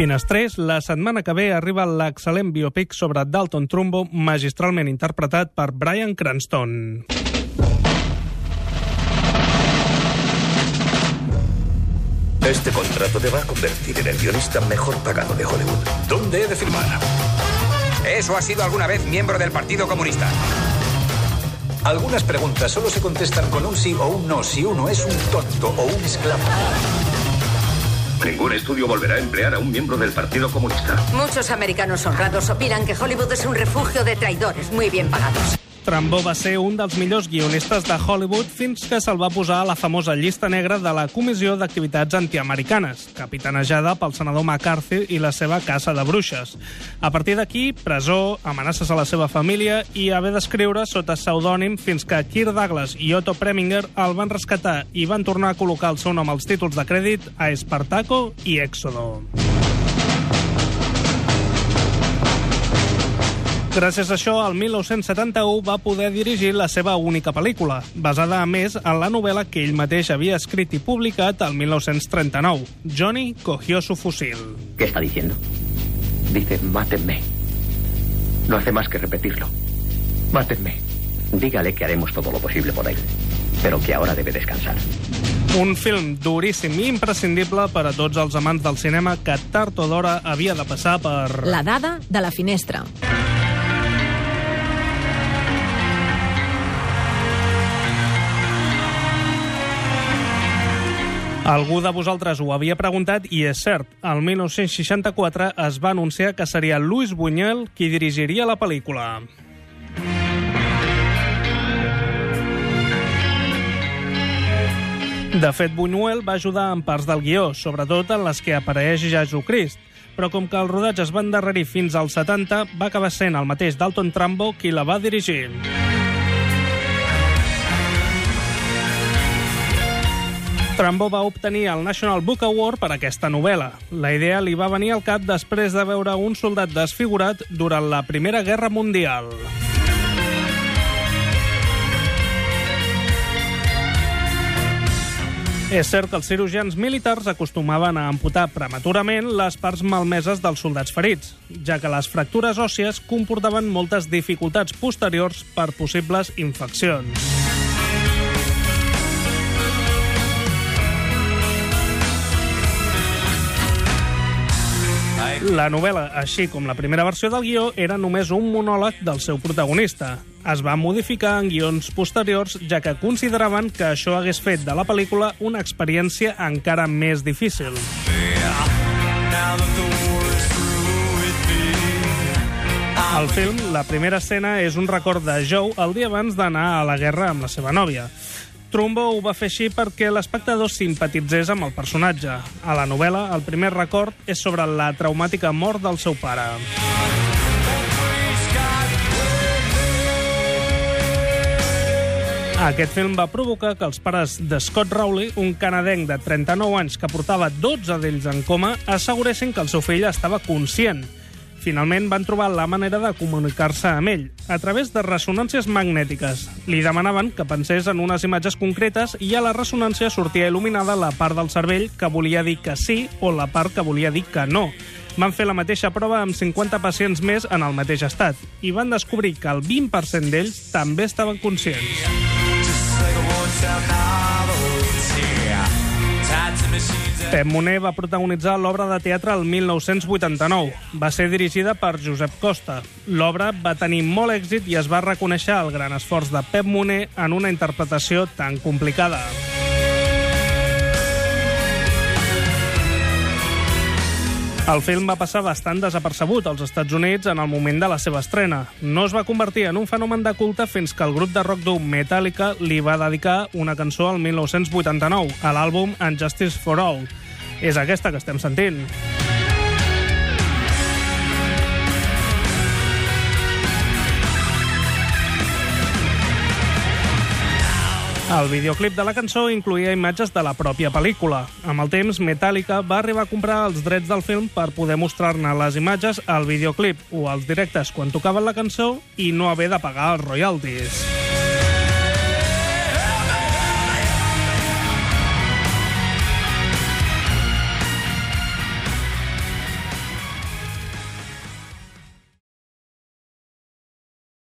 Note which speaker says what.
Speaker 1: Finestrés, la setmana que ve arriba l'excel·lent biopic sobre Dalton Trumbo, magistralment interpretat per Brian Cranston.
Speaker 2: Este contrato te va a convertir en el guionista mejor pagado de Hollywood. ¿Dónde he de firmar?
Speaker 3: ¿Eso ha sido alguna vez miembro del Partido Comunista?
Speaker 2: Algunas preguntas solo se contestan con un sí o un no si uno es un tonto o un esclavo.
Speaker 4: Ningún estudio volverá a emplear a un miembro del Partido Comunista.
Speaker 5: Muchos americanos honrados opinan que Hollywood es un refugio de traidores muy bien pagados.
Speaker 1: Trambó va ser un dels millors guionistes de Hollywood fins que se'l va posar a la famosa llista negra de la Comissió d'Activitats Antiamericanes, capitanejada pel senador McCarthy i la seva caça de bruixes. A partir d'aquí, presó, amenaces a la seva família i haver d'escriure sota pseudònim fins que Kirk Douglas i Otto Preminger el van rescatar i van tornar a col·locar el seu nom als títols de crèdit a Espartaco i Éxodo. Gràcies a això, el 1971 va poder dirigir la seva única pel·lícula, basada a més en la novel·la que ell mateix havia escrit i publicat el 1939. Johnny cogió su fusil.
Speaker 6: ¿Qué está diciendo? Dice, mátenme. No hace más que repetirlo. Mátenme. Dígale que haremos todo lo posible por él, pero que ahora debe descansar.
Speaker 1: Un film duríssim i imprescindible per a tots els amants del cinema que tard o d'hora havia de passar per...
Speaker 7: La dada de la finestra.
Speaker 1: Algú de vosaltres ho havia preguntat i és cert, el 1964 es va anunciar que seria Luis Buñuel qui dirigiria la pel·lícula. De fet, Buñuel va ajudar en parts del guió, sobretot en les que apareix Jesucrist, però com que el rodatge es va endarrerir fins als 70, va acabar sent el mateix Dalton Trumbo qui la va dirigir. Trumbo va obtenir el National Book Award per aquesta novel·la. La idea li va venir al cap després de veure un soldat desfigurat durant la Primera Guerra Mundial. És cert que els cirurgians militars acostumaven a amputar prematurament les parts malmeses dels soldats ferits, ja que les fractures òssies comportaven moltes dificultats posteriors per possibles infeccions. La novel·la, així com la primera versió del guió, era només un monòleg del seu protagonista. Es va modificar en guions posteriors, ja que consideraven que això hagués fet de la pel·lícula una experiència encara més difícil. Al film, la primera escena és un record de Joe el dia abans d'anar a la guerra amb la seva nòvia. Trumbo ho va fer així perquè l'espectador simpatitzés amb el personatge. A la novel·la, el primer record és sobre la traumàtica mort del seu pare. Aquest film va provocar que els pares de Scott Rowley, un canadenc de 39 anys que portava 12 d'ells en coma, asseguressin que el seu fill estava conscient. Finalment van trobar la manera de comunicar-se amb ell, a través de ressonàncies magnètiques. Li demanaven que pensés en unes imatges concretes i a la ressonància sortia il·luminada la part del cervell que volia dir que sí o la part que volia dir que no. Van fer la mateixa prova amb 50 pacients més en el mateix estat i van descobrir que el 20% d'ells també estaven conscients. Pep Moner va protagonitzar l'obra de teatre el 1989. Va ser dirigida per Josep Costa. L'obra va tenir molt èxit i es va reconèixer el gran esforç de Pep Moner en una interpretació tan complicada. El film va passar bastant desapercebut als Estats Units en el moment de la seva estrena. No es va convertir en un fenomen de culte fins que el grup de rock dur Metallica li va dedicar una cançó al 1989, a l'àlbum Unjustice for All. És aquesta que estem sentint. El videoclip de la cançó incluïa imatges de la pròpia pel·lícula. Amb el temps, Metallica va arribar a comprar els drets del film per poder mostrar-ne les imatges al videoclip o als directes quan tocaven la cançó i no haver de pagar els royalties.